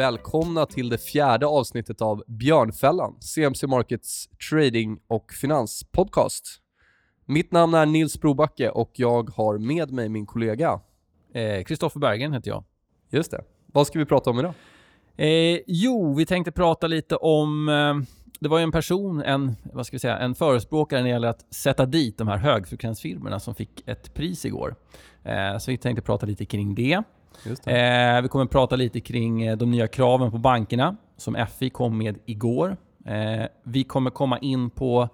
välkomna till det fjärde avsnittet av Björnfällan, CMC Markets trading och finanspodcast. Mitt namn är Nils Brobacke och jag har med mig min kollega. Kristoffer eh, Bergen heter jag. Just det. Vad ska vi prata om idag? Eh, jo, vi tänkte prata lite om... Eh, det var ju en person, en, vad ska vi säga, en förespråkare när det gäller att sätta dit de här högfrekvensfirmorna som fick ett pris igår. Eh, så vi tänkte prata lite kring det det. Eh, vi kommer att prata lite kring eh, de nya kraven på bankerna som FI kom med igår. Eh, vi kommer komma in på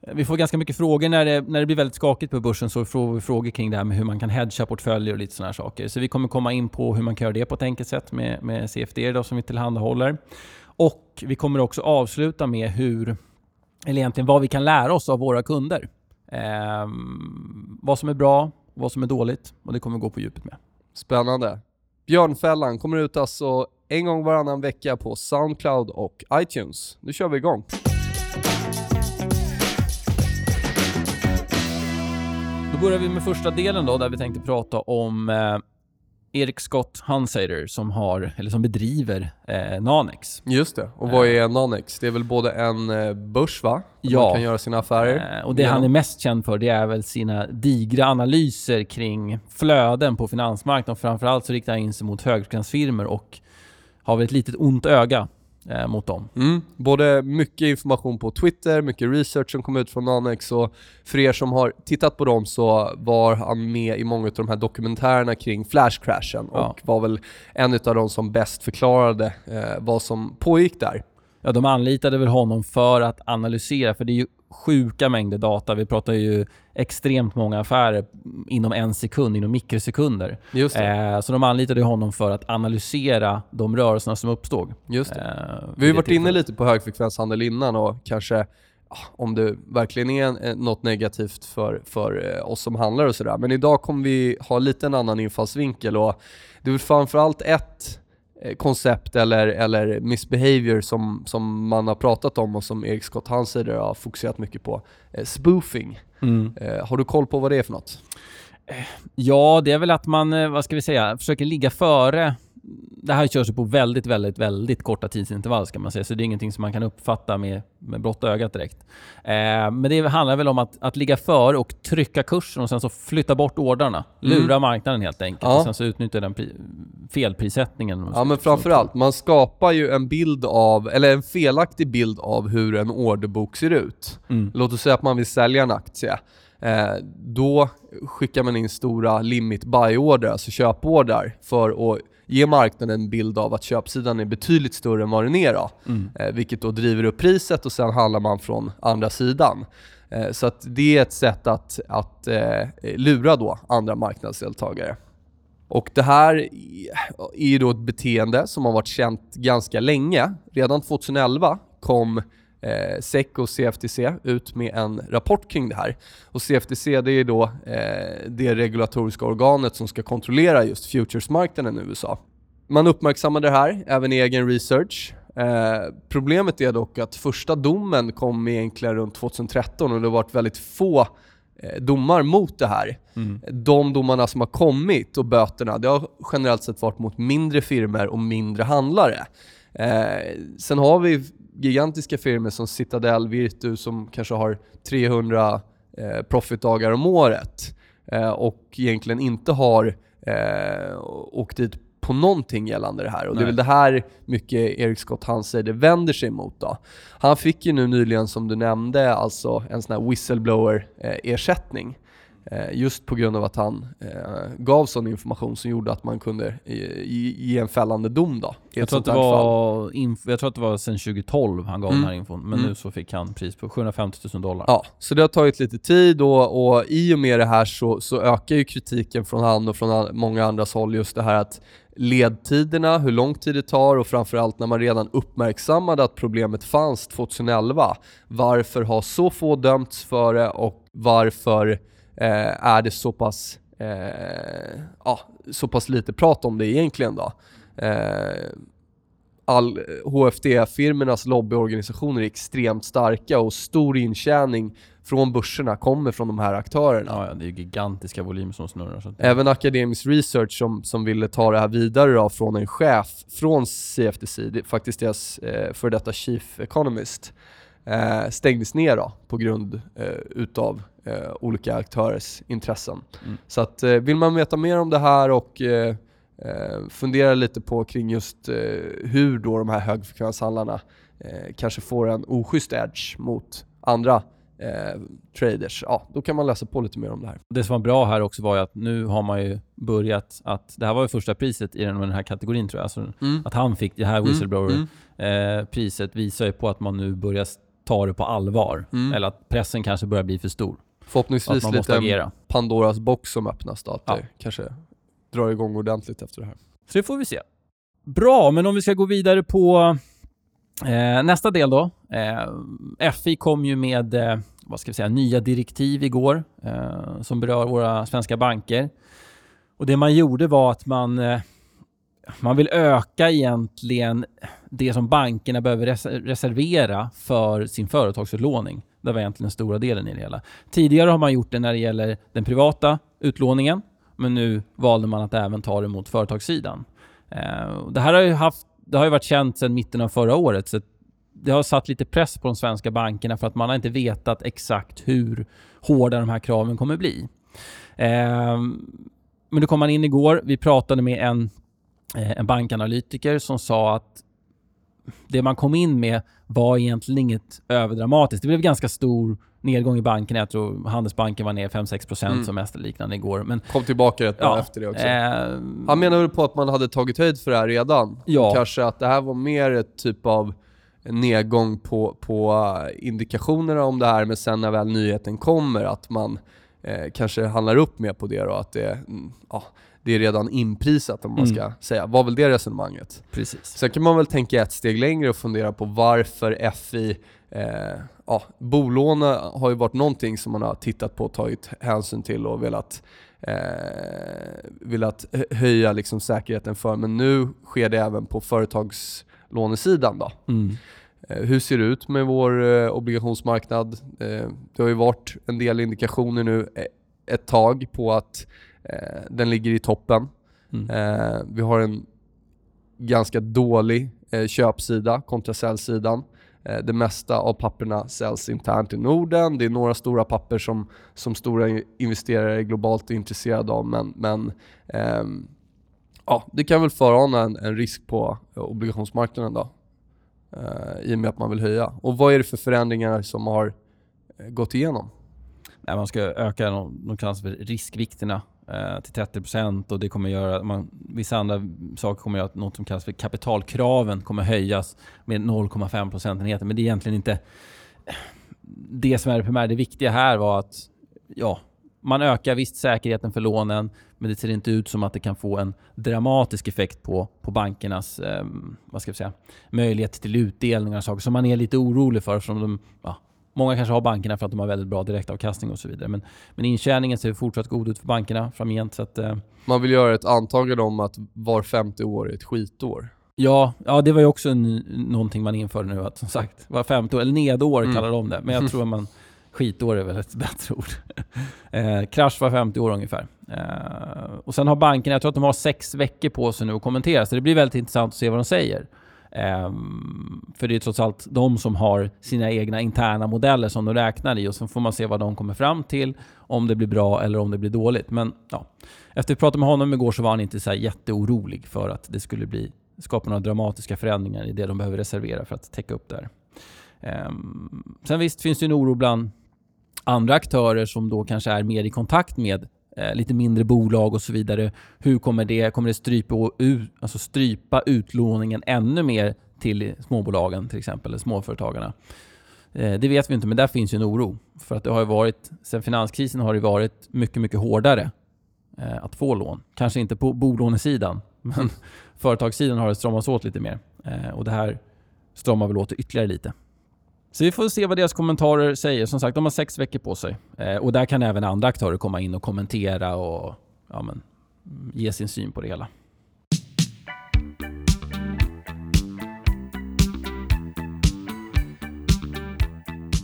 eh, vi får ganska mycket frågor när det, när det blir väldigt skakigt på börsen. Så får vi frågor kring det här med hur man kan hedga portföljer och lite sådana saker. Så vi kommer komma in på hur man kan göra det på ett enkelt sätt med, med CFD då, som vi tillhandahåller. Och vi kommer också avsluta med hur, eller egentligen vad vi kan lära oss av våra kunder. Eh, vad som är bra, vad som är dåligt och det kommer vi gå på djupet med. Spännande. Björnfällan kommer ut alltså en gång varannan vecka på Soundcloud och iTunes. Nu kör vi igång. Då börjar vi med första delen då, där vi tänkte prata om eh, Erik Scott Hunsader som, har, eller som bedriver eh, Nanex. Just det. Och vad är Nanex? Det är väl både en eh, börs va? Där ja. man kan göra sina affärer. Eh, och det han är mest känd för det är väl sina digra analyser kring flöden på finansmarknaden. Framförallt så riktar han in sig mot högfrekvensfirmor och har väl ett litet ont öga eh, mot dem. Mm. Både mycket information på Twitter, mycket research som kom ut från Nanex och för er som har tittat på dem så var han med i många av de här dokumentärerna kring flashcrashen ja. och var väl en av de som bäst förklarade eh, vad som pågick där. Ja, de anlitade väl honom för att analysera, för det är ju sjuka mängder data. Vi pratar ju extremt många affärer inom en sekund, inom mikrosekunder. Just eh, så de anlitade honom för att analysera de rörelserna som uppstod. Just. Eh, Vi har varit inne lite på högfrekvenshandel innan och kanske om det verkligen är något negativt för, för eh, oss som handlar och sådär. Men idag kommer vi ha lite en annan infallsvinkel och det är väl framförallt ett Eh, koncept eller, eller misbehavior som, som man har pratat om och som Erik Scott Hansider har fokuserat mycket på. Eh, spoofing. Mm. Eh, har du koll på vad det är för något? Eh, ja, det är väl att man, eh, vad ska vi säga, försöker ligga före det här körs på väldigt, väldigt, väldigt korta tidsintervall ska man säga, så det är ingenting som man kan uppfatta med, med blotta ögat direkt. Eh, men det handlar väl om att, att ligga före och trycka kursen och sen så flytta bort ordrarna. Mm. Lura marknaden helt enkelt ja. och sen så utnyttja den felprissättningen. Ja men framförallt, man skapar ju en bild av, eller en felaktig bild av hur en orderbok ser ut. Mm. Låt oss säga att man vill sälja en aktie. Eh, då skickar man in stora limit buy-order, alltså köpordrar, för att ge marknaden en bild av att köpsidan är betydligt större än vad den är då. Mm. Eh, vilket då driver upp priset och sen handlar man från andra sidan. Eh, så att det är ett sätt att, att eh, lura då andra marknadsdeltagare. Och det här är ju då ett beteende som har varit känt ganska länge. Redan 2011 kom eh, SEC och CFTC ut med en rapport kring det här. Och CFTC det är då eh, det regulatoriska organet som ska kontrollera just futuresmarknaden i USA. Man uppmärksammade det här, även i egen research. Eh, problemet är dock att första domen kom egentligen runt 2013 och det har varit väldigt få eh, domar mot det här. Mm. De domarna som har kommit och böterna, det har generellt sett varit mot mindre firmer och mindre handlare. Eh, sen har vi gigantiska firmor som Citadel, Virtu som kanske har 300 eh, profitdagar om året eh, och egentligen inte har eh, åkt dit på någonting gällande det här. Och Nej. det är väl det här mycket Erik Scott Hanser vänder sig emot. Då. Han fick ju nu nyligen, som du nämnde, alltså en sån här whistleblower-ersättning. Eh, Eh, just på grund av att han eh, gav sån information som gjorde att man kunde ge en fällande dom då. Jag tror, att det var jag tror att det var sedan 2012 han gav mm. den här infon, men mm. nu så fick han pris på 750 000 dollar. Ja, så det har tagit lite tid och, och i och med det här så, så ökar ju kritiken från han och från många andras håll just det här att ledtiderna, hur lång tid det tar och framförallt när man redan uppmärksammade att problemet fanns 2011. Varför har så få dömts för det och varför eh, är det så pass, eh, ja, så pass lite prat om det egentligen då. Eh, all HFD-firmernas lobbyorganisationer är extremt starka och stor intjäning från börserna kommer från de här aktörerna. Ja, ja det är gigantiska volymer som snurrar. Så. Även Akademisk Research som, som ville ta det här vidare då, från en chef från CFTC, det faktiskt deras eh, för detta Chief Economist, eh, stängdes ner då, på grund eh, utav eh, olika aktörers intressen. Mm. Så att, eh, vill man veta mer om det här och eh, eh fundera lite på kring just hur då de här högfrekvenshandlarna kanske får en oschysst edge mot andra eh, traders, ja, då kan man läsa på lite mer om det här. Det som var bra här också var ju att nu har man ju börjat att, det här var ju första priset i den, den här kategorin tror jag, alltså mm. att han fick det här mm. whistleblower-priset mm. eh, visar ju på att man nu börjar ta det på allvar. Mm. Eller att pressen kanske börjar bli för stor. Förhoppningsvis lite en Pandoras box som öppnas då, att ja. det kanske drar igång ordentligt efter det här. Så det får vi se. Bra, men om vi ska gå vidare på eh, nästa del då. Eh, FI kom ju med eh, vad ska vi säga, nya direktiv igår eh, som berör våra svenska banker. Och det man gjorde var att man eh, man vill öka egentligen det som bankerna behöver reservera för sin företagsutlåning. Det var egentligen den stora delen i det hela. Tidigare har man gjort det när det gäller den privata utlåningen, men nu valde man att även ta det mot företagssidan. Eh, det här har ju, haft, det har ju varit känt sedan mitten av förra året, så det har satt lite press på de svenska bankerna för att man har inte vetat exakt hur hårda de här kraven kommer bli. Eh, men då kom man in igår. Vi pratade med en en bankanalytiker som sa att det man kom in med var egentligen inget överdramatiskt. Det blev ganska stor nedgång i bankerna. Jag tror Handelsbanken var ner 5-6% mm. som mest liknande igår. Men, Kom tillbaka rätt bra ja, efter det också. Eh, Han menar väl på att man hade tagit höjd för det här redan? Ja. Kanske att det här var mer ett typ av nedgång på, på indikationerna om det här, men sen när väl nyheten kommer att man eh, kanske handlar upp mer på det då, att det, mm, ja, det är redan inprisat om man mm. ska säga. Var väl det resonemanget? Precis. Sen kan man väl tänka ett steg längre och fundera på varför FI Eh, ja, bolån har ju varit någonting som man har tittat på och tagit hänsyn till och velat, eh, velat höja liksom säkerheten för. Men nu sker det även på företagslånesidan. Då. Mm. Eh, hur ser det ut med vår eh, obligationsmarknad? Eh, det har ju varit en del indikationer nu eh, ett tag på att den ligger i toppen. Mm. Eh, vi har en ganska dålig eh, köpsida kontra säljsidan. Det mesta av papperna säljs internt i Norden. Det är några stora papper som, som stora investerare globalt är intresserade av, men, men ehm, ja, det kan väl förana en, en risk på obligationsmarknaden då, eh, i och med att man vill höja. Och vad är det för förändringar som har gått igenom? Nej, man ska öka de, de kallas för riskvikterna Eh, Eh, till 30% och det kommer göra, man, vissa andra saker kommer göra att något som kallas för kapitalkraven kommer höjas med 0,5 procentenheter. Men det är egentligen inte det som är det primära. Det viktiga här var att ja, man ökar visst säkerheten för lånen, men det ser inte ut som att det kan få en dramatisk effekt på, på bankernas eh, vad ska jag säga, möjlighet till utdelningar och saker som man är lite orolig för. Som de, ja, Många kanske har bankerna för att de har väldigt bra direktavkastning och så vidare. Men, men intjäningen ser fortsatt god ut för bankerna framgent. Så att, eh. Man vill göra ett antagande om att var femte år är ett skitår. Ja, ja det var ju också en, någonting man införde nu. Att som sagt, var femte år, eller nedår mm. kallar de det. Men jag tror att man Skitår är väl ett bättre ord. eh, krasch var 50 år ungefär. Eh, och sen har bankerna, jag tror att de har sex veckor på sig nu att kommentera, så det blir väldigt intressant att se vad de säger. Um, för det är trots allt de som har sina egna interna modeller som de räknar i och sen får man se vad de kommer fram till, om det blir bra eller om det blir dåligt. Men ja, efter att vi pratade med honom igår så var han inte så jätteorolig för att det skulle bli, skapa några dramatiska förändringar i det de behöver reservera för att täcka upp där. Um, sen visst finns det en oro bland andra aktörer som då kanske är mer i kontakt med Eh, lite mindre bolag och så vidare. Hur kommer det, kommer det strypa, alltså strypa utlåningen ännu mer till småbolagen till exempel, eller småföretagarna? Eh, det vet vi inte, men där finns ju en oro. För att det har ju varit, sen finanskrisen har det varit mycket, mycket hårdare eh, att få lån. Kanske inte på bolånesidan, men företagssidan har det stramats åt lite mer. Och det här stramar väl åt ytterligare lite. Så vi får se vad deras kommentarer säger. Som sagt, de har sex veckor på sig. Eh, och där kan även andra aktörer komma in och kommentera och ja, men, ge sin syn på det hela.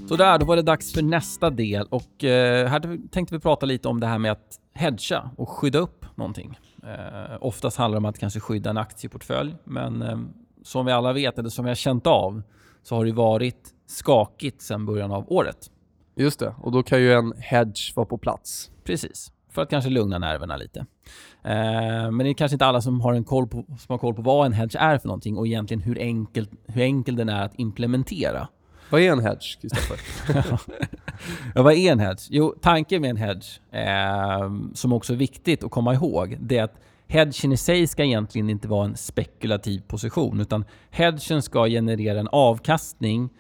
Så då var det dags för nästa del och eh, här tänkte vi prata lite om det här med att hedga och skydda upp någonting. Eh, oftast handlar det om att kanske skydda en aktieportfölj, men eh, som vi alla vet, eller som vi har känt av, så har det varit skakigt sedan början av året. Just det, och då kan ju en hedge vara på plats. Precis, för att kanske lugna nerverna lite. Eh, men det är kanske inte alla som har, en koll på, som har koll på vad en hedge är för någonting och egentligen hur enkel, hur enkel den är att implementera. Vad är en hedge, Kristoffer? ja, vad är en hedge? Jo, tanken med en hedge, eh, som också är viktigt att komma ihåg, det är att hedgen i sig ska egentligen inte vara en spekulativ position, utan hedgen ska generera en avkastning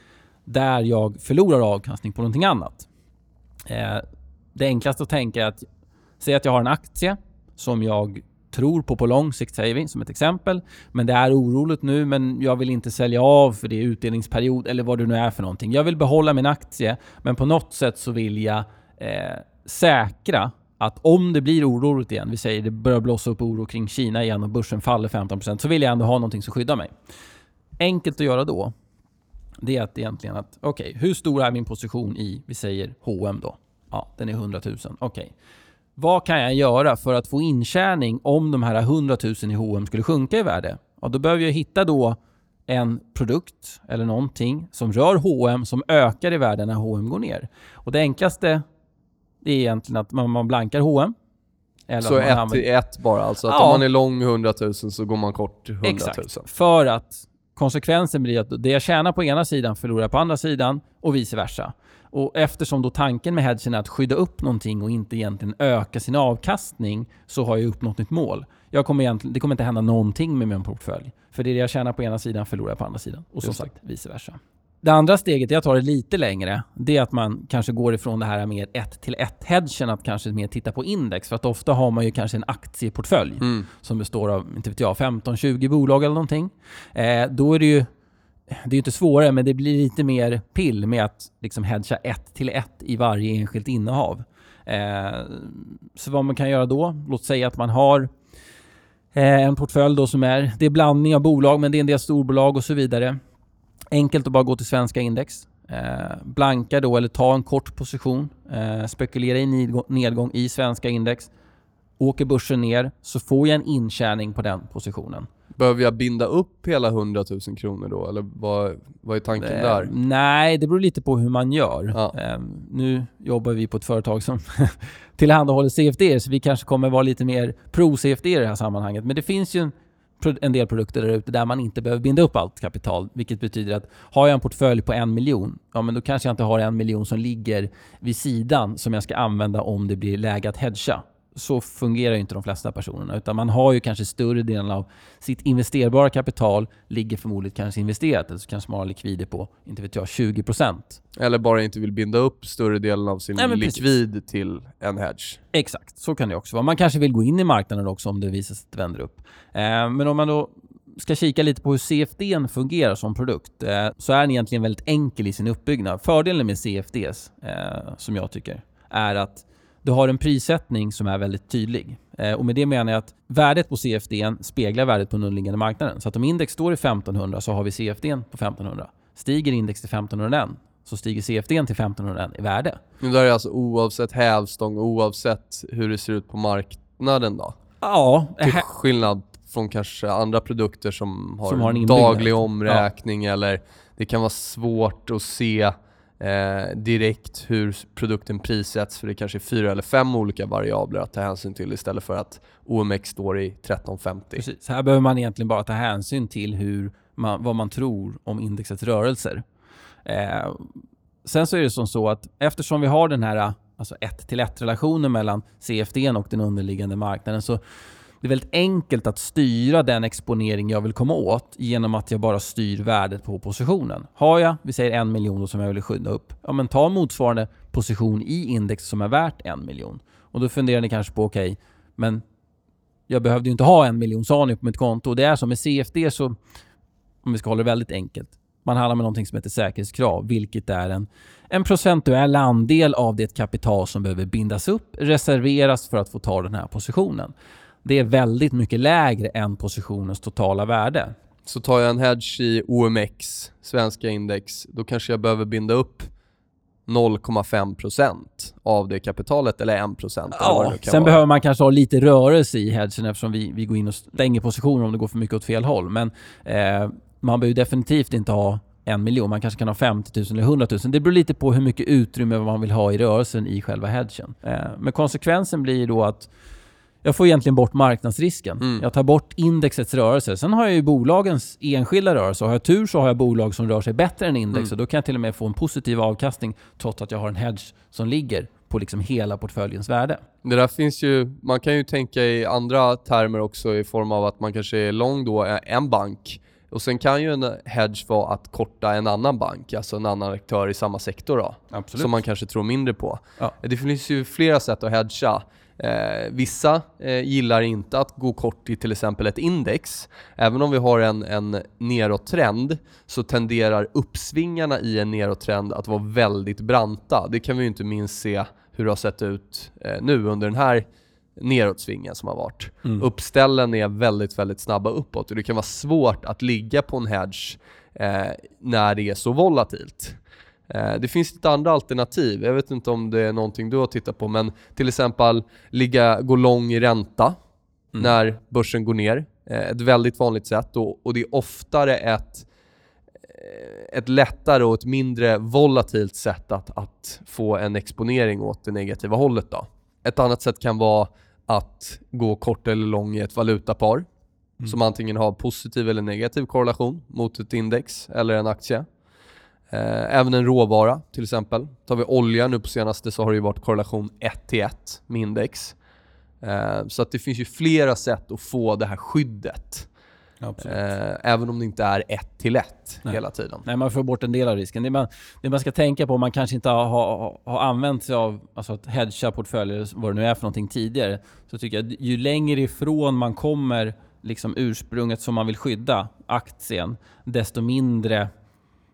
där jag förlorar avkastning på någonting annat. Eh, det enklaste att tänka är att säga att jag har en aktie som jag tror på på lång sikt, säger vi som ett exempel. Men det är oroligt nu, men jag vill inte sälja av för det är utdelningsperiod eller vad det nu är för någonting. Jag vill behålla min aktie, men på något sätt så vill jag eh, säkra att om det blir oroligt igen, vi säger det börjar blåsa upp oro kring Kina igen och börsen faller 15% så vill jag ändå ha någonting som skyddar mig. Enkelt att göra då, det är att egentligen att okej, okay, hur stor är min position i, vi säger H&M då? Ja, den är 100 000. Okej. Okay. Vad kan jag göra för att få intjäning om de här 100 000 i H&M skulle sjunka i värde? Ja, då behöver jag hitta då en produkt eller någonting som rör H&M som ökar i värde när H&M går ner. Och det enklaste är egentligen att man, man blankar H&M eller så ett använder... till ett bara alltså? Att ja. om man är lång 100 000 så går man kort 100 000? Exakt. För att konsekvensen blir att det jag tjänar på ena sidan förlorar jag på andra sidan och vice versa. Och eftersom då tanken med hedgen är att skydda upp någonting och inte egentligen öka sin avkastning så har jag uppnått mitt mål. Jag kommer egentligen, det kommer inte hända någonting med min portfölj. För det jag tjänar på ena sidan förlorar jag på andra sidan. Och som sagt, vice versa. Det andra steget, jag tar det lite längre, det är att man kanske går ifrån det här med ett till ett hedgen att kanske mer titta på index. För att ofta har man ju kanske en aktieportfölj mm. som består av, inte vet jag, 15-20 bolag eller någonting. Eh, då är det ju det är inte svårare, men det blir lite mer pill med att liksom hedga ett till ett i varje enskilt innehav. Eh, så vad man kan göra då? Låt säga att man har eh, en portfölj då som är, det är blandning av bolag, men det är en del storbolag och så vidare. Enkelt att bara gå till svenska index. Eh, blanka då, eller ta en kort position. Eh, spekulera i nedgång i svenska index. Åker börsen ner så får jag en intjäning på den positionen. Behöver jag binda upp hela 100 000 kronor då? Eller vad, vad är tanken eh, där? Nej, det beror lite på hur man gör. Ja. Eh, nu jobbar vi på ett företag som tillhandahåller CFD, så vi kanske kommer vara lite mer pro-CFD i det här sammanhanget. Men det finns ju en, en del produkter där ute där man inte behöver binda upp allt kapital. Vilket betyder att har jag en portfölj på en miljon, ja men då kanske jag inte har en miljon som ligger vid sidan som jag ska använda om det blir läge att hedga så fungerar ju inte de flesta personerna. Utan man har ju kanske större delen av sitt investerbara kapital ligger förmodligen kanske investerat. Eller så kanske man har likvider på, inte vet jag, 20%. Eller bara inte vill binda upp större delen av sin Nej, likvid precis. till en hedge. Exakt, så kan det också vara. Man kanske vill gå in i marknaden också om det visar sig att det vänder upp. Eh, men om man då ska kika lite på hur CFD fungerar som produkt eh, så är den egentligen väldigt enkel i sin uppbyggnad. Fördelen med CFDs, eh, som jag tycker, är att du har en prissättning som är väldigt tydlig. Eh, och med det menar jag att värdet på CFD speglar värdet på den underliggande marknaden. Så att om index står i 1500 så har vi CFD på 1500. Stiger index till 1501 så stiger CFD till 1501 i värde. Men det är alltså oavsett hävstång, oavsett hur det ser ut på marknaden då? Ja. Till skillnad från kanske andra produkter som har, som har en daglig omräkning ja. eller det kan vara svårt att se eh, direkt hur produkten prissätts för det kanske är fyra eller fem olika variabler att ta hänsyn till istället för att OMX står i 1350. Precis, här behöver man egentligen bara ta hänsyn till hur man, vad man tror om indexets rörelser. Eh, sen så är det som så att eftersom vi har den här alltså 1-1-relationen mellan CFD och den underliggande marknaden så det är väldigt enkelt att styra den exponering jag vill komma åt genom att jag bara styr värdet på positionen. Har jag, vi säger en miljon som jag vill skydda upp, ja men ta motsvarande position i index som är värt en miljon. Och då funderar ni kanske på, okej, okay, men jag behövde ju inte ha en miljon sa ni på mitt konto. Och det är så med CFD så, om vi ska hålla det väldigt enkelt, man handlar med någonting som heter säkerhetskrav, vilket är en, en procentuell andel av det kapital som behöver bindas upp, reserveras för att få ta den här positionen det är väldigt mycket lägre än positionens totala värde. Så tar jag en hedge i OMX, svenska index, då kanske jag behöver binda upp 0,5% av det kapitalet eller 1% eller vad det Ja, kan sen vara. behöver man kanske ha lite rörelse i hedgen eftersom vi, vi går in och stänger positioner om det går för mycket åt fel håll. Men eh, man behöver definitivt inte ha en miljon. Man kanske kan ha 50 000 eller 100 000. Det beror lite på hur mycket utrymme man vill ha i rörelsen i själva hedgen. Eh, men konsekvensen blir då att jag får egentligen bort marknadsrisken. Mm. Jag tar bort indexets rörelse. Sen har jag ju bolagens enskilda rörelse. Har jag tur så har jag bolag som rör sig bättre än index Mm. och då kan jag till och med få en positiv avkastning trots att jag har en hedge som ligger på liksom hela portföljens värde. Det där finns ju, man kan ju tänka i andra termer också i form av att man kanske är lång då en bank och sen kan ju en hedge vara att korta en annan bank, alltså en annan aktör i samma sektor då, Absolut. som man kanske tror mindre på. Ja. Det finns ju flera sätt att hedga. Eh, vissa eh, gillar inte att gå kort i till exempel ett index. Även om vi har en, en nedåttrend så tenderar uppsvingarna i en nedåttrend att vara väldigt branta. Det kan vi ju inte minst se hur det har sett ut eh, nu under den här nedåtsvingen som har varit. Mm. Uppställen är väldigt, väldigt snabba uppåt och det kan vara svårt att ligga på en hedge eh, när det är så volatilt. Eh, det finns lite andra alternativ. Jag vet inte om det är någonting du har tittat på, men till exempel ligga, gå lång i ränta Mm. när börsen går ner. Eh, ett väldigt vanligt sätt och, och det är oftare ett, eh, ett lättare och ett mindre volatilt sätt att, att få en exponering åt det negativa hållet. Då. Ett annat sätt kan vara att gå kort eller lång i ett valutapar Mm. som antingen har positiv eller negativ korrelation mot ett index eller en aktie. Eh, även en råvara till exempel. Tar vi olja nu på senaste så har det ju varit korrelation 1 till 1 med index. Eh, så att det finns ju flera sätt att få det här skyddet. Absolut. Eh, även om det inte är 1 till 1 Nej. hela tiden. Nej, man får bort en del av risken. Det man, det man ska tänka på, om man kanske inte har, har, har använt sig av alltså att hedga portföljer, vad det nu är för någonting tidigare, så tycker jag ju längre ifrån man kommer liksom ursprunget som man vill skydda, aktien, desto mindre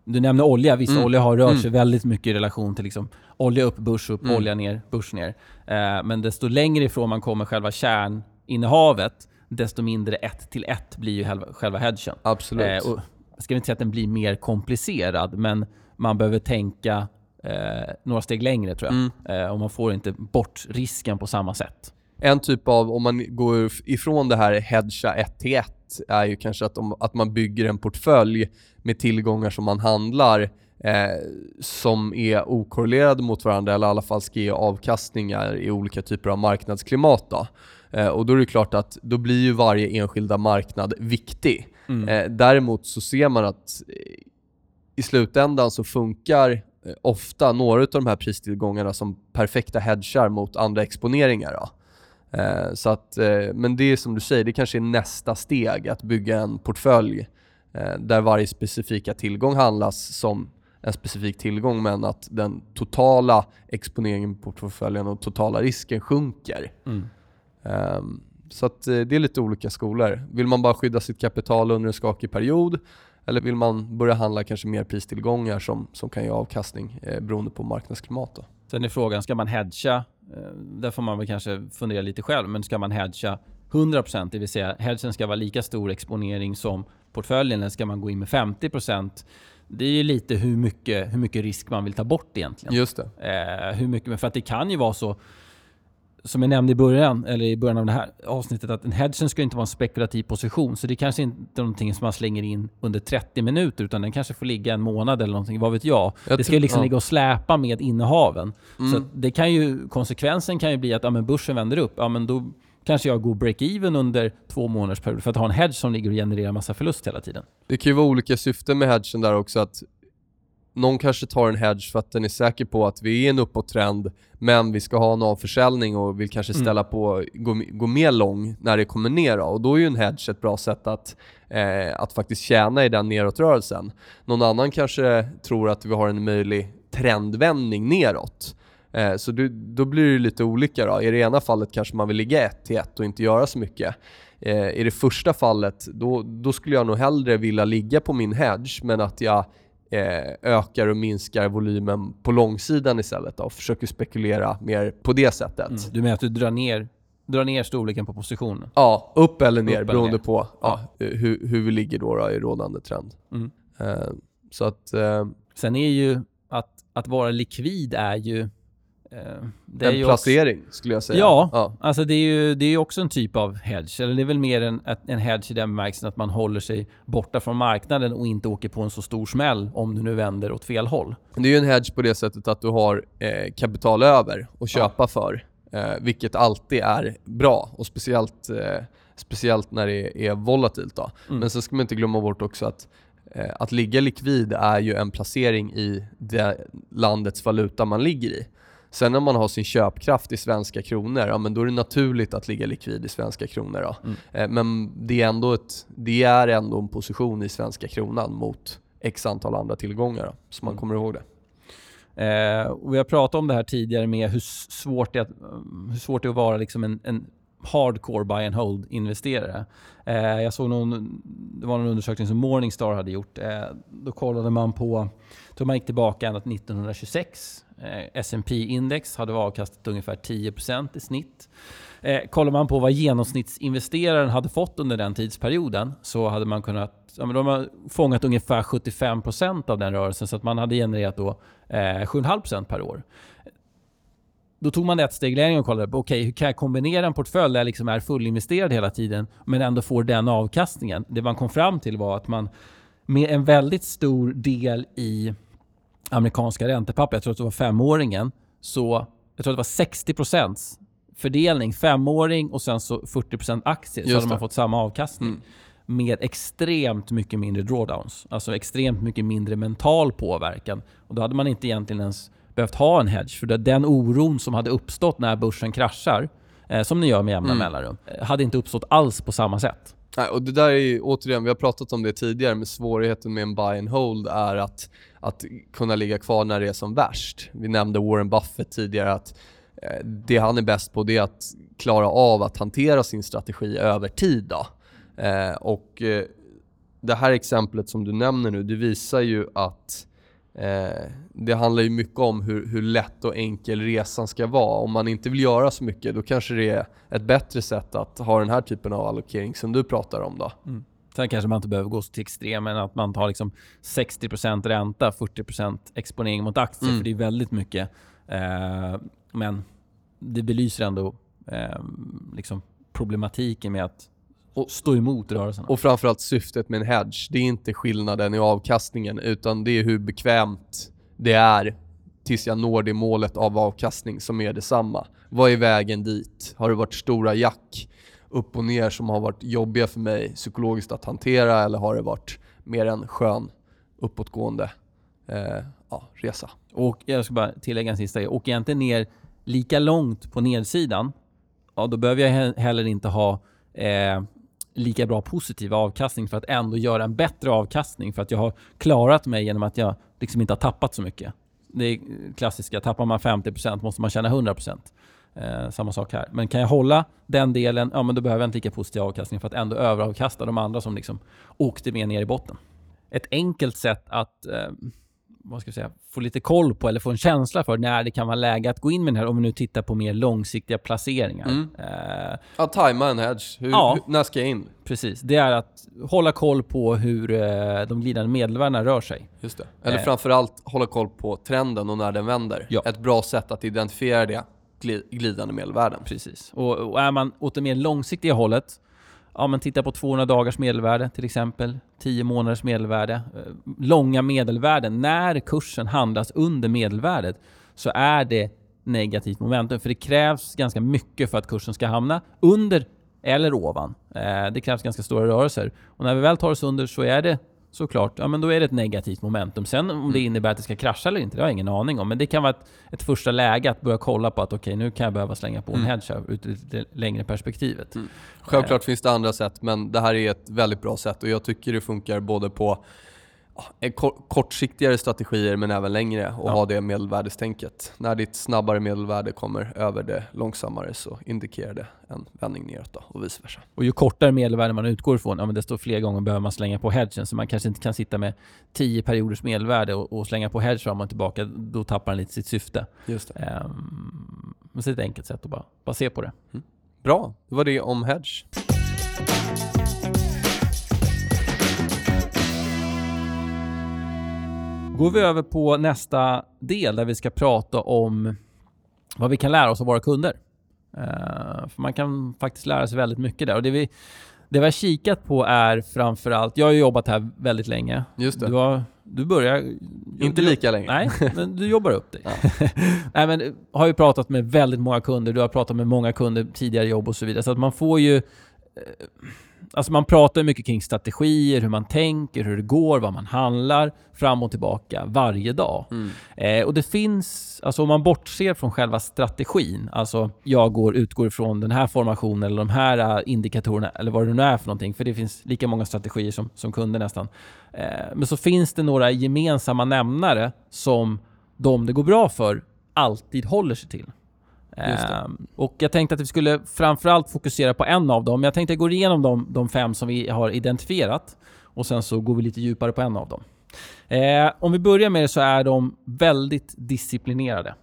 du nämnde olja. Vissa Mm. olja har rört Mm. sig väldigt mycket i relation till liksom olja upp, börs upp, Mm. olja ner, börs ner. Eh, men desto längre ifrån man kommer själva kärninnehavet, desto mindre ett till ett blir ju själva, hedgen. Absolut. Eh, och jag ska inte säga att den blir mer komplicerad, men man behöver tänka eh, några steg längre tror jag. Mm. Eh, och man får inte bort risken på samma sätt. En typ av, om man går ifrån det här hedga 1 till 1, är ju kanske att, om, att man bygger en portfölj med tillgångar som man handlar eh, som är okorrelerade mot varandra eller i alla fall ska ge avkastningar i olika typer av marknadsklimat. Då. Eh, och då är det klart att då blir ju varje enskilda marknad viktig. Mm. Eh, däremot så ser man att eh, i slutändan så funkar eh, ofta några av de här pristillgångarna som perfekta hedgar mot andra exponeringar. Då. Eh, så att, eh, men det är som du säger, det kanske är nästa steg att bygga en portfölj där varje specifika tillgång handlas som en specifik tillgång men att den totala exponeringen på portföljen och totala risken sjunker. Mm. Ehm, så att eh, det är lite olika skolor. Vill man bara skydda sitt kapital under en skakig period eller vill man börja handla kanske mer pristillgångar som, som kan ge avkastning eh, beroende på marknadsklimat? Då? Sen är frågan, ska man hedga? Eh, där får man väl kanske fundera lite själv, men ska man hedga 100%? Det vill säga, hedgen ska vara lika stor exponering som portföljen, eller ska man gå in med 50%? Det är ju lite hur mycket, hur mycket risk man vill ta bort egentligen. Just det. Eh, hur mycket, för att det kan ju vara så, som jag nämnde i början, eller i början av det här avsnittet, att en hedgen ska inte vara en spekulativ position. Så det kanske inte är någonting som man slänger in under 30 minuter, utan den kanske får ligga en månad eller någonting, vad vet jag. Jag det ska ju liksom ja. ligga och släpa med innehaven. Mm. Så det kan ju, konsekvensen kan ju bli att ja, men börsen vänder upp. Ja, men då kanske jag går break-even under två månaders period för att ha en hedge som ligger och genererar massa förlust hela tiden. Det kan ju vara olika syften med hedgen där också. att Någon kanske tar en hedge för att den är säker på att vi är i en uppåttrend men vi ska ha en avförsäljning och vill kanske Mm. ställa på, gå, gå mer lång när det kommer ner. Då. Och då är ju en hedge ett bra sätt att, eh, att faktiskt tjäna i den nedåtrörelsen. Någon annan kanske tror att vi har en möjlig trendvändning neråt. Eh, så du, då blir det lite olika då. I det ena fallet kanske man vill ligga ett till ett och inte göra så mycket. Eh, I det första fallet, då, då skulle jag nog hellre vilja ligga på min hedge men att jag eh, ökar och minskar volymen på långsidan istället då, och försöker spekulera mer på det sättet. Mm. Du menar att du drar ner, drar ner storleken på positionen? Ja, upp eller ner Upp eller beroende ner. på ja, hur, hur vi ligger då, då i rådande trend. Mm. Eh, så att, eh, Sen är ju att, att vara likvid är ju... Eh, det en placering också, skulle jag säga. Ja, ja, alltså det är ju det är också en typ av hedge. Eller det är väl mer en, en hedge i den bemärkelsen att man håller sig borta från marknaden och inte åker på en så stor smäll om du nu vänder åt fel håll. Det är ju en hedge på det sättet att du har eh, kapital över att köpa ja. för. Eh, vilket alltid är bra och speciellt, eh, speciellt när det är volatilt. Då. Mm. Men så ska man inte glömma bort också att eh, att ligga likvid är ju en placering i det landets valuta man ligger i. Sen när man har sin köpkraft i svenska kronor, ja, men då är det naturligt att ligga likvid i svenska kronor. Då. Mm. Eh, men det är, ändå ett, det är ändå en position i svenska kronan mot x antal andra tillgångar, då, så man mm. kommer ihåg det. Eh, och vi har pratat om det här tidigare med hur svårt det är att, hur svårt det är att vara liksom en, en hardcore buy and hold investerare. Eh, jag såg någon, det var någon undersökning som Morningstar hade gjort. Eh, då kollade man på, då man gick tillbaka ända till 1926. Eh, S&P index hade avkastat ungefär 10% i snitt. Eh, kollar man på vad genomsnittsinvesteraren hade fått under den tidsperioden så hade man kunnat ja, men de har fångat ungefär 75% av den rörelsen så att man hade genererat då eh, 7,5% per år. Då tog man ett steg längre och kollade på okay, hur kan jag kombinera en portfölj där jag liksom är fullinvesterad hela tiden men ändå får den avkastningen. Det man kom fram till var att man med en väldigt stor del i amerikanska räntepapper, jag tror att det var femåringen, så jag tror att det var 60% fördelning, femåring och sen så 40% aktier, så hade man fått samma avkastning. Mm. Med extremt mycket mindre drawdowns. Alltså extremt mycket mindre mental påverkan. Och då hade man inte egentligen ens behövt ha en hedge. För den oron som hade uppstått när börsen kraschar, eh, som ni gör med jämna mm. mellanrum, eh, hade inte uppstått alls på samma sätt. Nej, och det där är ju, återigen, vi har pratat om det tidigare, men svårigheten med en buy and hold är att, att kunna ligga kvar när det är som värst. Vi nämnde Warren Buffett tidigare, att eh, det han är bäst på det är att klara av att hantera sin strategi över tid. Då. Eh, och eh, det här exemplet som du nämner nu, det visar ju att Eh, det handlar ju mycket om hur, hur lätt och enkel resan ska vara. Om man inte vill göra så mycket, då kanske det är ett bättre sätt att ha den här typen av allokering som du pratar om. Då. Mm. Sen kanske man inte behöver gå så till extremen att man tar liksom 60% ränta, 40% exponering mot aktier, mm. för det är väldigt mycket. Eh, men det belyser ändå eh, liksom problematiken med att och stå emot rörelserna. Och framförallt syftet med en hedge. Det är inte skillnaden i avkastningen utan det är hur bekvämt det är tills jag når det målet av avkastning som är detsamma. Vad är vägen dit? Har det varit stora jack upp och ner som har varit jobbiga för mig psykologiskt att hantera eller har det varit mer en skön uppåtgående eh, ja, resa? Och jag ska bara tillägga en sista grej. Åker jag inte ner lika långt på nedsidan, ja, då behöver jag heller inte ha eh, lika bra positiv avkastning för att ändå göra en bättre avkastning för att jag har klarat mig genom att jag liksom inte har tappat så mycket. Det är klassiska, tappar man 50% måste man tjäna 100%. Eh, samma sak här. Men kan jag hålla den delen, ja men då behöver jag inte lika positiv avkastning för att ändå överavkasta de andra som liksom åkte med ner i botten. Ett enkelt sätt att eh, vad ska jag säga, få lite koll på eller få en känsla för när det kan vara läge att gå in med den här om vi nu tittar på mer långsiktiga placeringar. Mm. Uh, ja, tajma en hedge. Hur, ja, hur, när ska jag in? Precis. Det är att hålla koll på hur uh, de glidande medelvärdena rör sig. Just det. Eller uh, framförallt hålla koll på trenden och när den vänder. Ja. Ett bra sätt att identifiera det, glidande medelvärden. Precis. Och, och är man åt det mer långsiktiga hållet ja, men titta på 200 dagars medelvärde till exempel, 10 månaders medelvärde, eh, långa medelvärden. När kursen handlas under medelvärdet så är det negativt momentum, för det krävs ganska mycket för att kursen ska hamna under eller ovan. Eh, det krävs ganska stora rörelser. Och när vi väl tar oss under så är det såklart, ja men då är det ett negativt momentum. Sen om det mm. innebär att det ska krascha eller inte, det har jag ingen aning om. Men det kan vara ett, ett första läge att börja kolla på att okej, okay, nu kan jag behöva slänga på en mm. hedge ut i det längre perspektivet. Mm. Självklart eh. finns det andra sätt, men det här är ett väldigt bra sätt och jag tycker det funkar både på kortsiktigare strategier men även längre och ja. ha det medelvärdestänket. När ditt snabbare medelvärde kommer över det långsammare så indikerar det en vändning neråt då, och vice versa. Och ju kortare medelvärde man utgår ifrån, ja, men desto fler gånger behöver man slänga på hedgen. Så man kanske inte kan sitta med 10 perioders medelvärde och, och slänga på hedge fram och tillbaka. Då tappar den lite sitt syfte. Just det. Um, men så är det ett enkelt sätt att bara, bara se på det. Mm. Bra, det var det om hedge. Går vi över på nästa del där vi ska prata om vad vi kan lära oss av våra kunder. Uh, för man kan faktiskt lära sig väldigt mycket där. Och det vi, det vi har kikat på är framförallt, jag har ju jobbat här väldigt länge. Just det. Du, har, du börjar... Inte lika länge. Nej, men du jobbar upp dig. Ja. nej, men har ju pratat med väldigt många kunder, du har pratat med många kunder tidigare jobb och så vidare. Så att man får ju... Eh, Alltså man pratar mycket kring strategier, hur man tänker, hur det går, vad man handlar fram och tillbaka varje dag. Mm. Eh, och det finns, alltså om man bortser från själva strategin, alltså jag går, utgår ifrån den här formationen eller de här äh, indikatorerna eller vad det nu är för någonting, för det finns lika många strategier som, som kunder nästan. Eh, men så finns det några gemensamma nämnare som de det går bra för alltid håller sig till. Ehm, och jag tänkte att vi skulle framförallt fokusera på en av dem. Jag tänkte gå igenom de, de fem som vi har identifierat och sen så går vi lite djupare på en av dem. Eh, om vi börjar med det så är de väldigt disciplinerade.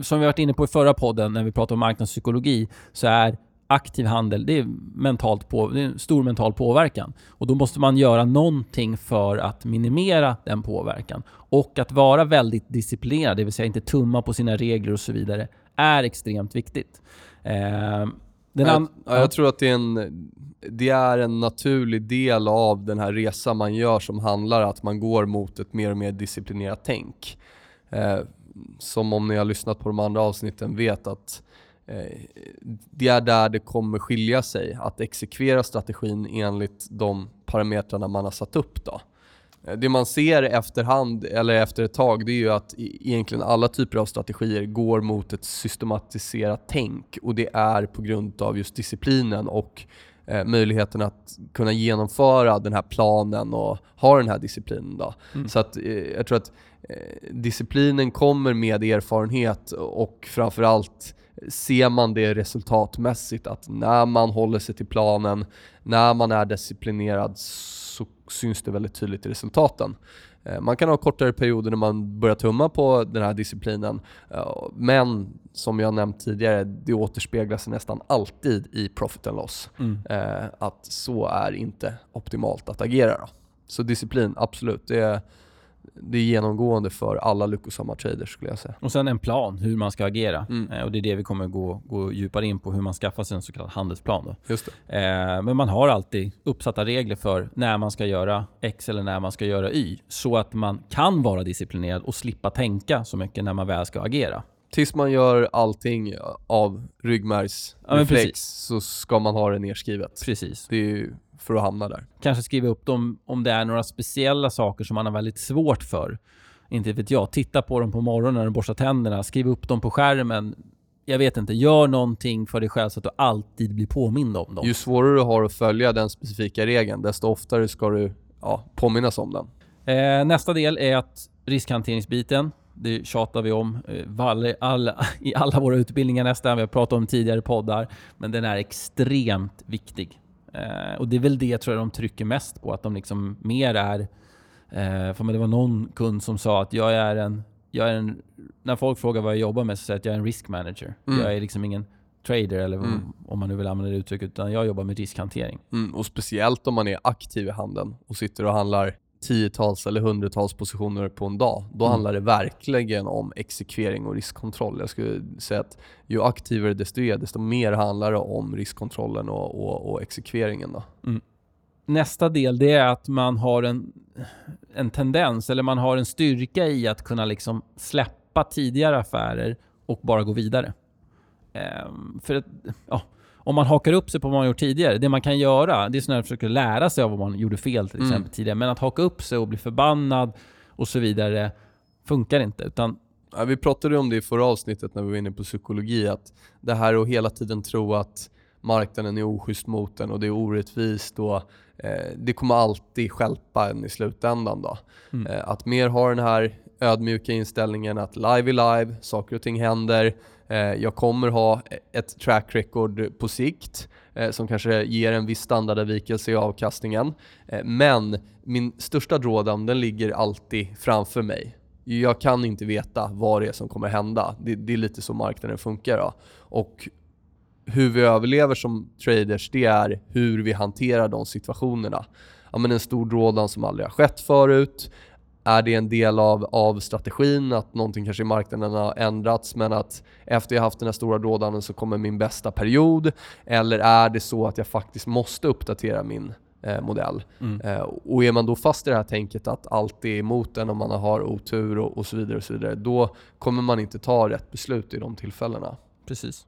Som vi varit inne på i förra podden när vi pratade om marknadspsykologi så är aktiv handel, det är, mentalt på, det är en stor mental påverkan. Och då måste man göra någonting för att minimera den påverkan. Och att vara väldigt disciplinerad, det vill säga inte tumma på sina regler och så vidare, är extremt viktigt. Eh, jag, jag, tror att det är, en, det är en naturlig del av den här resan man gör som handlar om att man går mot ett mer och mer disciplinerat tänk. Eh, som om ni har lyssnat på de andra avsnitten vet att eh, det är där det kommer skilja sig, att exekvera strategin enligt de parametrarna man har satt upp. Då. Det man ser efterhand, eller efter ett tag, det är ju att egentligen alla typer av strategier går mot ett systematiserat tänk och det är på grund av just disciplinen och eh, möjligheten att kunna genomföra den här planen och ha den här disciplinen. Då. Mm. Så att, eh, jag tror att eh, disciplinen kommer med erfarenhet och framförallt ser man det resultatmässigt att när man håller sig till planen, när man är disciplinerad så syns det väldigt tydligt i resultaten. Eh, man kan ha kortare perioder när man börjar tumma på den här disciplinen, eh, men som jag nämnt tidigare, det återspeglar sig nästan alltid i profit and loss. Mm. Eh, att så är inte optimalt att agera. Då. Så disciplin, absolut. Det är, det är genomgående för alla lyckosamma traders skulle jag säga. Och sen en plan hur man ska agera. Mm. Eh, och det är det vi kommer gå, gå djupare in på, hur man skaffar sig en så kallad handelsplan. Då. Just eh, men man har alltid uppsatta regler för när man ska göra X eller när man ska göra Y. Så att man kan vara disciplinerad och slippa tänka så mycket när man väl ska agera. Tills man gör allting av ryggmärgsreflex ja, så ska man ha det nerskrivet. Precis. Det är för att hamna där. Kanske skriva upp dem om det är några speciella saker som man har väldigt svårt för. Inte vet jag. Titta på dem på morgonen när du borstar tänderna. Skriv upp dem på skärmen. Jag vet inte. Gör någonting för dig själv så att du alltid blir påmind om dem. Ju svårare du har att följa den specifika regeln, desto oftare ska du ja, påminnas om den. Eh, nästa del är att riskhanteringsbiten. Det tjatar vi om eh, alla, i alla våra utbildningar nästan. Vi har pratat om tidigare poddar. Men den är extremt viktig. Eh, och det är väl det tror jag de trycker mest på, att de liksom mer är... Eh, för det var någon kund som sa att jag är en... Jag är en när folk frågar vad jag jobbar med så säger jag att jag är en risk manager. Mm. Jag är liksom ingen trader eller mm. om man nu vill använda det uttrycket, utan jag jobbar med riskhantering. Mm, och speciellt om man är aktiv i handeln och sitter och handlar tiotals eller hundratals positioner på en dag, då mm. handlar det verkligen om exekvering och riskkontroll. Jag skulle säga att ju aktivare desto är, desto mer handlar det om riskkontrollen och, och, och exekveringen. Då. Mm. Nästa del det är att man har en, en tendens, eller man har en styrka i att kunna liksom släppa tidigare affärer och bara gå vidare. Ehm, för att, ja, om man hakar upp sig på vad man gjort tidigare, det man kan göra, det är sådär att försöka lära sig av vad man gjorde fel till mm. exempel mm. tidigare. Men att haka upp sig och bli förbannad och så vidare funkar inte. Utan ja, vi pratade om det i förra avsnittet när vi var inne på psykologi, att det här att hela tiden tro att marknaden är oschysst mot en och det är orättvist och eh, det kommer alltid skälpa en i slutändan. Då. Mm. Eh, att mer ha den här ödmjuka inställningen att live är live, saker och ting händer, Eh, jag kommer ha ett track record på sikt eh, som kanske ger en viss standardavvikelse i avkastningen. Eh, men min största drawdown den ligger alltid framför mig. Jag kan inte veta vad det är som kommer hända. Det, det är lite så marknaden funkar. Då. Och hur vi överlever som traders, det är hur vi hanterar de situationerna. Ja, men en stor drawdown som aldrig har skett förut, är det en del av, av strategin att någonting kanske i marknaden har ändrats men att efter jag haft den här stora rådanden så kommer min bästa period? Eller är det så att jag faktiskt måste uppdatera min eh, modell? Mm. Eh, och är man då fast i det här tänket att allt är emot en och man har otur och, och så vidare, och så vidare då kommer man inte ta rätt beslut i de tillfällena. Precis.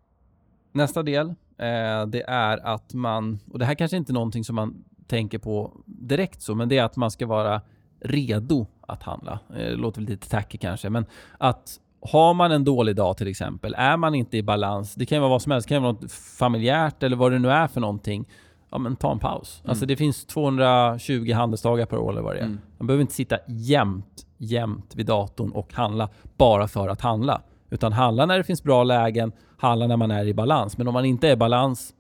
Nästa del, eh, det är att man, och det här kanske inte är någonting som man tänker på direkt så, men det är att man ska vara redo att handla. Eh, det låter lite tacky kanske, men att har man en dålig dag till exempel, är man inte i balans, det kan vara vad som helst, det kan vara något familjärt eller vad det nu är för någonting. Ja men ta en paus. Mm. Alltså det finns 220 handelsdagar per år eller vad det är. Mm. Man behöver inte sitta jämt, jämt vid datorn och handla bara för att handla. Utan handla när det finns bra lägen, handla när man är i balans. Men om man inte är i balans,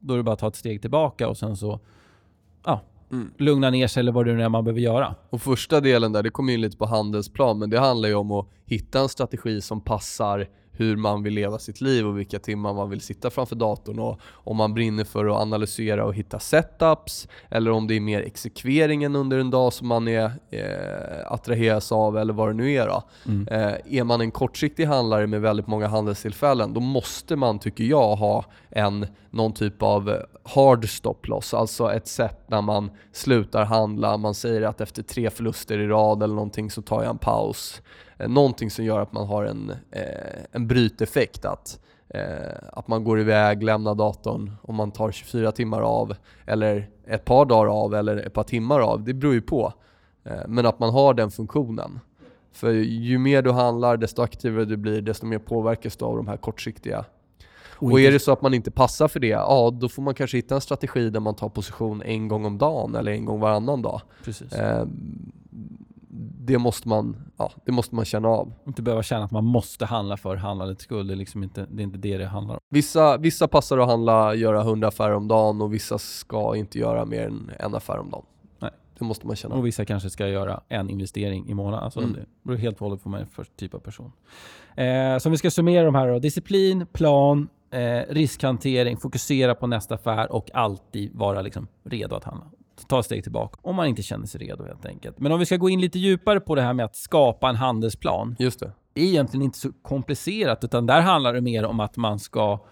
då är det bara att ta ett steg tillbaka och sen så ja, mm. lugna ner sig eller vad det nu är man behöver göra. Och första delen där, det kommer in lite på handelsplan, men det handlar ju om att hitta en strategi som passar hur man vill leva sitt liv och vilka timmar man vill sitta framför datorn och om man brinner för att analysera och hitta setups eller om det är mer exekveringen under en dag som man är, eh, attraheras av eller vad det nu är. Mm. Eh, är man en kortsiktig handlare med väldigt många handelstillfällen då måste man, tycker jag, ha en, någon typ av hard stop loss, alltså ett sätt när man slutar handla, man säger att efter tre förluster i rad eller någonting så tar jag en paus. Eh, någonting som gör att man har en, eh, en bryteffekt. Att, eh, att man går iväg, lämnar datorn om man tar 24 timmar av eller ett par dagar av eller ett par timmar av. Det beror ju på. men att man har den funktionen. För ju mer du handlar, desto aktivare du blir, desto mer påverkas du av de här kortsiktiga och är det så att man inte passar för det, ja då får man kanske hitta en strategi där man tar position en gång om dagen eller en gång varannan dag. Precis. Eh, det måste man, ja, det måste man känna av. Inte behöva känna att man måste handla för handlandets skull. Det är, liksom inte, det är inte det det handlar om. Vissa, vissa passar att handla, göra 100 affärer om dagen och vissa ska inte göra mer än en affär om dagen. Nej. Det måste man känna Och vissa kanske ska göra en investering i månaden. Alltså mm. Det beror helt och hållet på vad man är för typ av person. Eh, så om vi ska summera de här då. Disciplin, plan, eh, riskhantering, fokusera på nästa affär och alltid vara liksom redo att handla ta ett steg tillbaka om man inte känner sig redo helt enkelt. Men om vi ska gå in lite djupare på det här med att skapa en handelsplan. Just det. Det är egentligen inte så komplicerat utan där handlar det mer om att man ska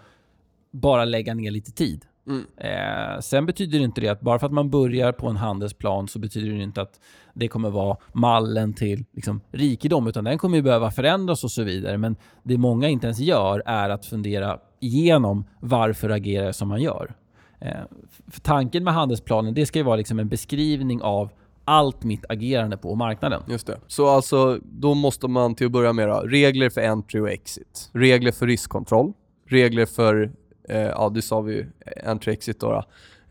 bara lägga ner lite tid. Mm. Eh, sen betyder det inte det att bara för att man börjar på en handelsplan så betyder det inte att det kommer vara mallen till liksom, rikedom utan den kommer ju behöva förändras och så vidare. Men det många inte ens gör är att fundera igenom varför agerar jag som man gör. Eh, för tanken med handelsplanen det ska ju vara liksom en beskrivning av allt mitt agerande på marknaden. Just det. Så alltså, då måste man till att börja med då, regler för entry och exit. Regler för riskkontroll. Regler för, eh, ja det sa vi ju, entry och exit då. då.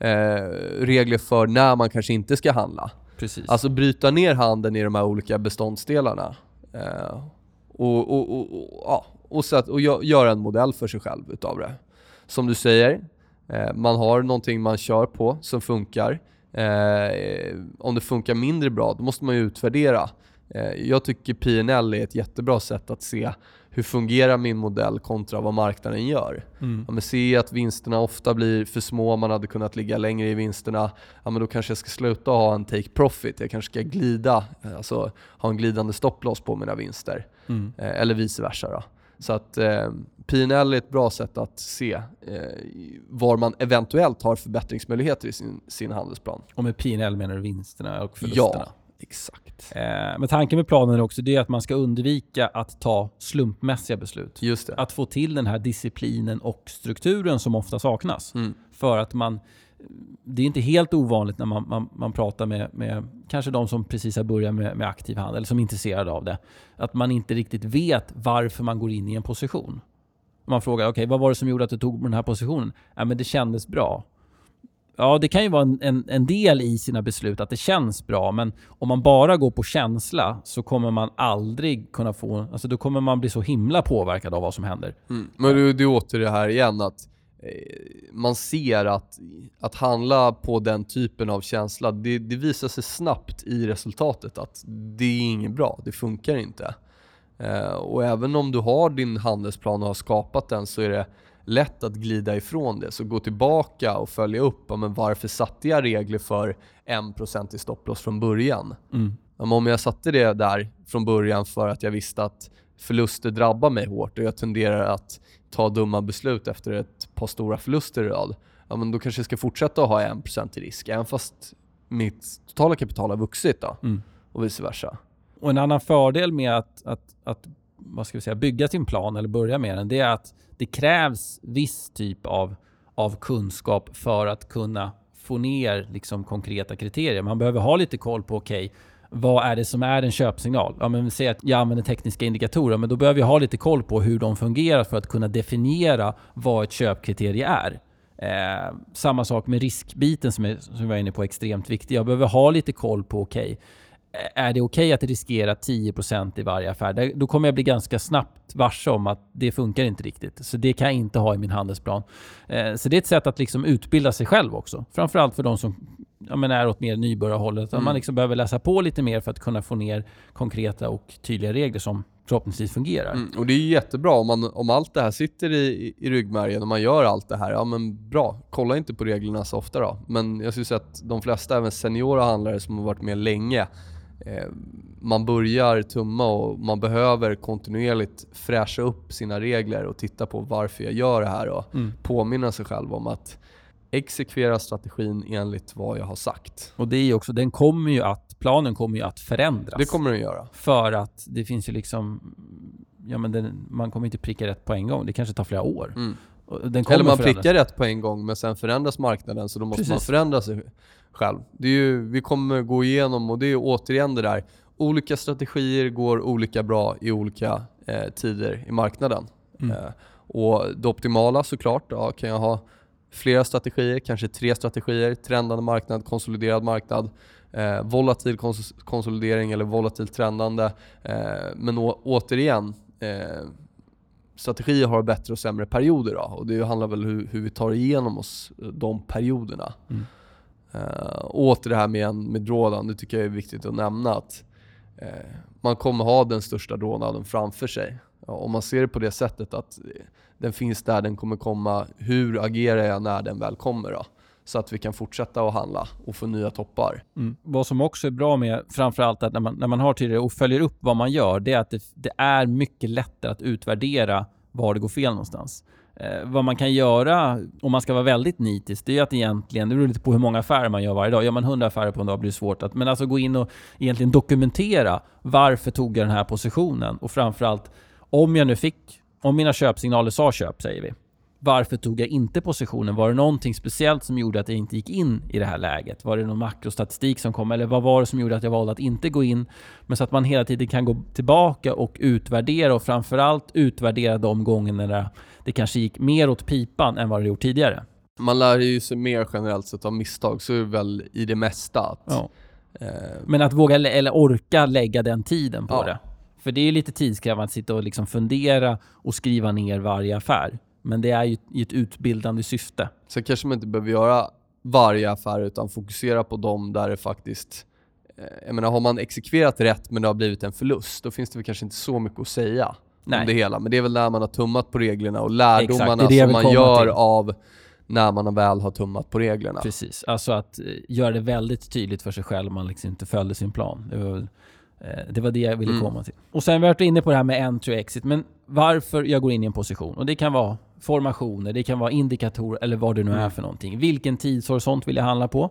Eh, regler för när man kanske inte ska handla. Precis. Alltså bryta ner handeln i de här olika beståndsdelarna. Eh, och, och, och, och, ja, och, och göra en modell för sig själv utav det. Som du säger, Eh, man har någonting man kör på som funkar. Eh, om det funkar mindre bra, då måste man ju utvärdera. Eh, jag tycker PNL är ett jättebra sätt att se hur fungerar min modell kontra vad marknaden gör. Mm. Om jag ser att vinsterna ofta blir för små, man hade kunnat ligga längre i vinsterna, ja, men då kanske jag ska sluta ha en take profit. Jag kanske ska glida, alltså ha en glidande stopploss på mina vinster. Mm. Eller vice versa. Då. Så att eh, P&L är ett bra sätt att se eh, var man eventuellt har förbättringsmöjligheter i sin, sin handelsplan. Och med P&L menar du vinsterna och förlusterna? Ja, exakt. Eh, men tanken med planen är också det att man ska undvika att ta slumpmässiga beslut. Just det. Att få till den här disciplinen och strukturen som ofta saknas. Mm. För att man det är inte helt ovanligt när man, man, man pratar med, med kanske de som precis har börjat med, med aktiv handel, som är intresserade av det. Att man inte riktigt vet varför man går in i en position. Man frågar, okej, okay, vad var det som gjorde att du tog den här positionen? Ja, men det kändes bra. Ja, det kan ju vara en, en, en, del i sina beslut att det känns bra, men om man bara går på känsla så kommer man aldrig kunna få... Alltså då kommer man bli så himla påverkad av vad som händer. Mm. Men det, du är åter det här igen att eh, man ser att, att handla på den typen av känsla, det, det, visar sig snabbt i resultatet att det är inget bra, det funkar inte. Eh, och även om du har din handelsplan och har skapat den så är det lätt att glida ifrån det. Så gå tillbaka och följa upp, men varför satte jag regler för 1% i stopploss från början? Mm. Om jag satte det där från början för att jag visste att förluster drabbar mig hårt och jag tenderar att ta dumma beslut efter ett par stora förluster i rad, ja men då kanske jag ska fortsätta att ha 1% i risk, även fast mitt totala kapital har vuxit då. Mm. Och vice versa. Och en annan fördel med att, att, att vad ska vi säga, bygga sin plan eller börja med den, det är att det krävs viss typ av, av kunskap för att kunna få ner liksom konkreta kriterier. Man behöver ha lite koll på, okej, okay, vad är det som är en köpsignal? Ja, men säg att jag använder tekniska indikatorer, men då behöver jag ha lite koll på hur de fungerar för att kunna definiera vad ett köpkriterie är. Eh, samma sak med riskbiten som, är, som jag var inne på, extremt viktig. Jag behöver ha lite koll på, okej, okay, är det okej okay att riskera 10% i varje affär? Då kommer jag bli ganska snabbt varse om att det funkar inte riktigt. Så det kan jag inte ha i min handelsplan. Eh, så det är ett sätt att liksom utbilda sig själv också. Framförallt för de som ja, är åt mer nybörjarhållet. Mm. Man liksom behöver läsa på lite mer för att kunna få ner konkreta och tydliga regler som förhoppningsvis fungerar. Mm, och det är jättebra om, man, om allt det här sitter i, i ryggmärgen och man gör allt det här. Ja men bra, kolla inte på reglerna så ofta då. Men jag skulle säga att de flesta, även seniora handlare som har varit med länge, man börjar tumma och man behöver kontinuerligt fräscha upp sina regler och titta på varför jag gör det här och mm. påminna sig själv om att exekvera strategin enligt vad jag har sagt. Och det är också, den kommer ju att, planen kommer ju att förändras. Det kommer den göra. För att det finns ju liksom, ja men den, man kommer inte pricka rätt på en gång. Det kanske tar flera år. Mm. Eller man prickar rätt på en gång men sen förändras marknaden så då måste Precis. man förändra sig själv. Det är ju, vi kommer gå igenom och det är återigen det där, olika strategier går olika bra i olika eh, tider i marknaden. Mm. Eh, och det optimala såklart, ja, kan jag ha flera strategier, kanske tre strategier, trendande marknad, konsoliderad marknad, eh, volatil kons konsolidering eller volatil trendande. Eh, men återigen, eh, strategier har bättre och sämre perioder då, och det handlar väl om hur, hur vi tar igenom oss eh, de perioderna. Mm. Uh, åter det här med, med drawdown, det tycker jag är viktigt att nämna att uh, man kommer ha den största drawdownen framför sig. Om man ser det på det sättet att eh, den finns där den kommer komma, hur agerar jag när den väl kommer då? Så att vi kan fortsätta att handla och få nya toppar. Mm. Vad som också är bra med framförallt att när man, när man har tidigare och följer upp vad man gör, det är att det, det är mycket lättare att utvärdera var det går fel någonstans. Eh, vad man kan göra, om man ska vara väldigt nitisk, det är att egentligen, det beror lite på hur många affärer man gör varje dag. Gör man 100 affärer på en dag blir det svårt att, men alltså gå in och egentligen dokumentera varför tog jag den här positionen? Och framförallt, om jag nu fick, om mina köpsignaler sa köp, säger vi. Varför tog jag inte positionen? Var det någonting speciellt som gjorde att jag inte gick in i det här läget? Var det någon makrostatistik som kom? Eller vad var det som gjorde att jag valde att inte gå in? Men så att man hela tiden kan gå tillbaka och utvärdera och framförallt utvärdera de gångerna det kanske gick mer åt pipan än vad det gjort tidigare. Man lär ju sig mer generellt sett av misstag, så är det väl i det mesta. Att, ja. eh... Men att våga eller orka lägga den tiden på ja. det. För det är lite tidskrävande att sitta och liksom fundera och skriva ner varje affär. Men det är ju i ett utbildande syfte. Sen kanske man inte behöver göra varje affär utan fokusera på dem där det faktiskt eh, jag menar, har man exekverat rätt men det har blivit en förlust, då finns det väl kanske inte så mycket att säga Nej. om det hela. Men det är väl när man har tummat på reglerna och lärdomarna Exakt, som man gör till. av när man väl har tummat på reglerna. Precis, alltså att eh, göra det väldigt tydligt för sig själv om man liksom inte följde sin plan. Det var, eh, det var det jag ville mm. komma till. Och sen har vi varit inne på det här med entry och exit, men varför jag går in i en position. Och det kan vara formationer, det kan vara indikatorer eller vad det nu mm. är för någonting. Vilken tidshorisont vill jag handla på?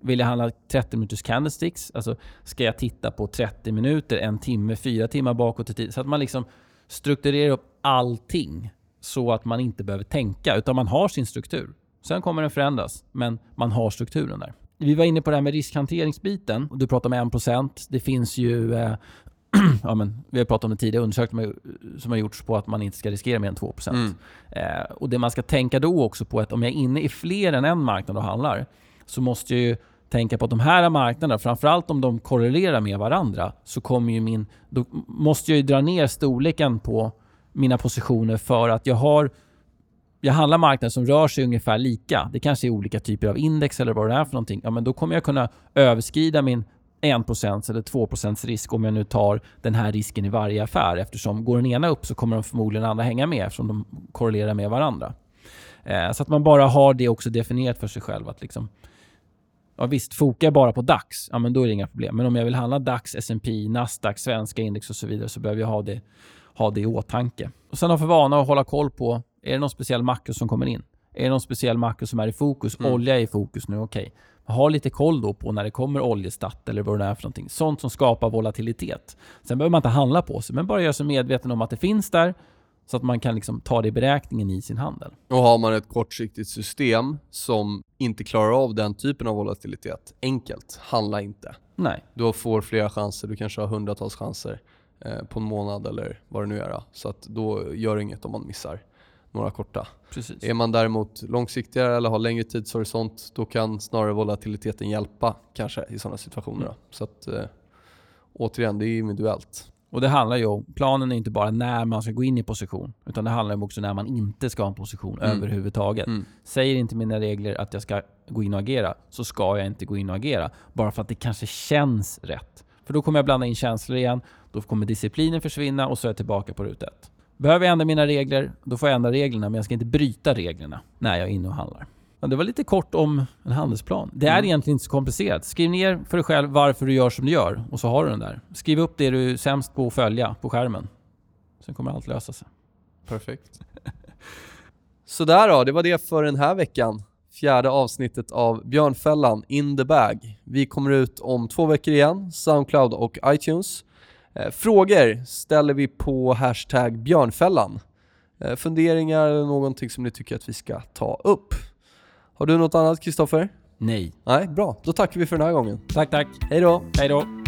Vill jag handla 30 minuters candlesticks? Alltså, ska jag titta på 30 minuter, en timme, fyra timmar bakåt i tid? Så att man liksom strukturerar upp allting så att man inte behöver tänka, utan man har sin struktur. Sen kommer den förändras, men man har strukturen där. Vi var inne på det här med riskhanteringsbiten. Du pratade om 1%. Det finns ju eh, ja, men, vi har pratat om det tidigare, undersökningar som har gjorts på att man inte ska riskera mer än 2%. Mm. Eh, och Det man ska tänka då också på är att om jag är inne i fler än en marknad och handlar, så måste jag ju tänka på att de här marknaderna, framförallt om de korrelerar med varandra, så kommer ju min... Då måste jag ju dra ner storleken på mina positioner för att jag har... Jag handlar marknader som rör sig ungefär lika. Det kanske är olika typer av index eller vad det är för någonting. Ja, men då kommer jag kunna överskrida min 1% eller 2% risk om jag nu tar den här risken i varje affär. Eftersom går den ena upp så kommer de förmodligen andra hänga med eftersom de korrelerar med varandra. Eh, så att man bara har det också definierat för sig själv. Att liksom, Ja visst, fokar jag bara på DAX, ja men då är det inga problem. Men om jag vill handla DAX, S&P, Nasdaq, svenska index och så vidare så behöver jag ha det, ha det i åtanke. Och sen ha för vana att hålla koll på, är det någon speciell makro som kommer in? Är det någon speciell makro som är i fokus? Mm. Olja är i fokus nu, okej. Okay. Ha lite koll då på när det kommer oljestatt eller vad det är för någonting. Sånt som skapar volatilitet. Sen behöver man inte handla på sig, men bara göra sig medveten om att det finns där så att man kan liksom ta det i beräkningen i sin handel. Och har man ett kortsiktigt system som inte klarar av den typen av volatilitet, enkelt, handla inte. Nej. Du får flera chanser, du kanske har hundratals chanser eh, på en månad eller vad det nu är. Så att då gör det inget om man missar några korta. Precis. Är man däremot långsiktigare eller har längre tidshorisont, då kan snarare volatiliteten hjälpa kanske i sådana situationer. Mm. Så att eh, återigen, det är individuellt. Och det handlar ju om, planen är inte bara när man ska gå in i position, utan det handlar också när man inte ska ha en position mm. överhuvudtaget. Mm. Säger inte mina regler att jag ska gå in och agera, så ska jag inte gå in och agera. Bara för att det kanske känns rätt. För då kommer jag blanda in känslor igen, då kommer disciplinen försvinna och så är jag tillbaka på ruta ett. Behöver jag ändra mina regler, då får jag ändra reglerna, men jag ska inte bryta reglerna när jag är inne och handlar. Det var lite kort om en handelsplan. Det är mm. egentligen inte så komplicerat. Skriv ner för dig själv varför du gör som du gör och så har du den där. Skriv upp det du är sämst på att följa på skärmen. Sen kommer allt lösa sig. Perfekt. Sådär då, det var det för den här veckan. Fjärde avsnittet av Björnfällan in the bag. Vi kommer ut om två veckor igen, Soundcloud och iTunes. Eh, frågor ställer vi på hashtag björnfällan. Eh, funderingar eller någonting som ni tycker att vi ska ta upp. Har du något annat Kristoffer? Nej. Nej, bra. Då tackar vi för den här gången. Tack, tack. Hej då. Hej då.